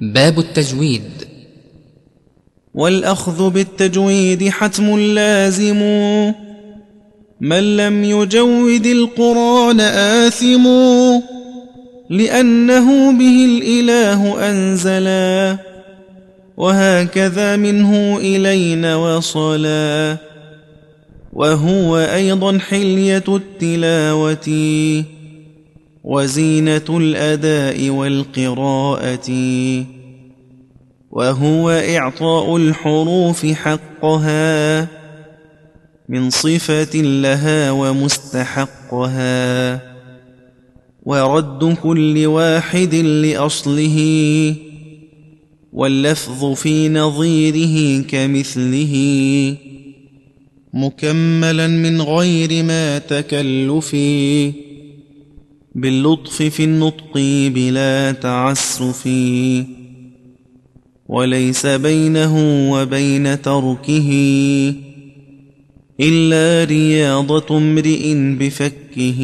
باب التجويد. والأخذ بالتجويد حتم لازم. من لم يجود القرآن آثم. لأنه به الإله أنزلا وهكذا منه إلينا وصلا وهو أيضا حلية التلاوة. وزينة الأداء والقراءة. وهو إعطاء الحروف حقها من صفة لها ومستحقها. ورد كل واحد لأصله واللفظ في نظيره كمثله. مكملا من غير ما تكلف باللطف في النطق بلا تعسف. وليس بينه وبين تركه إلا رياضة امرئ بفكه.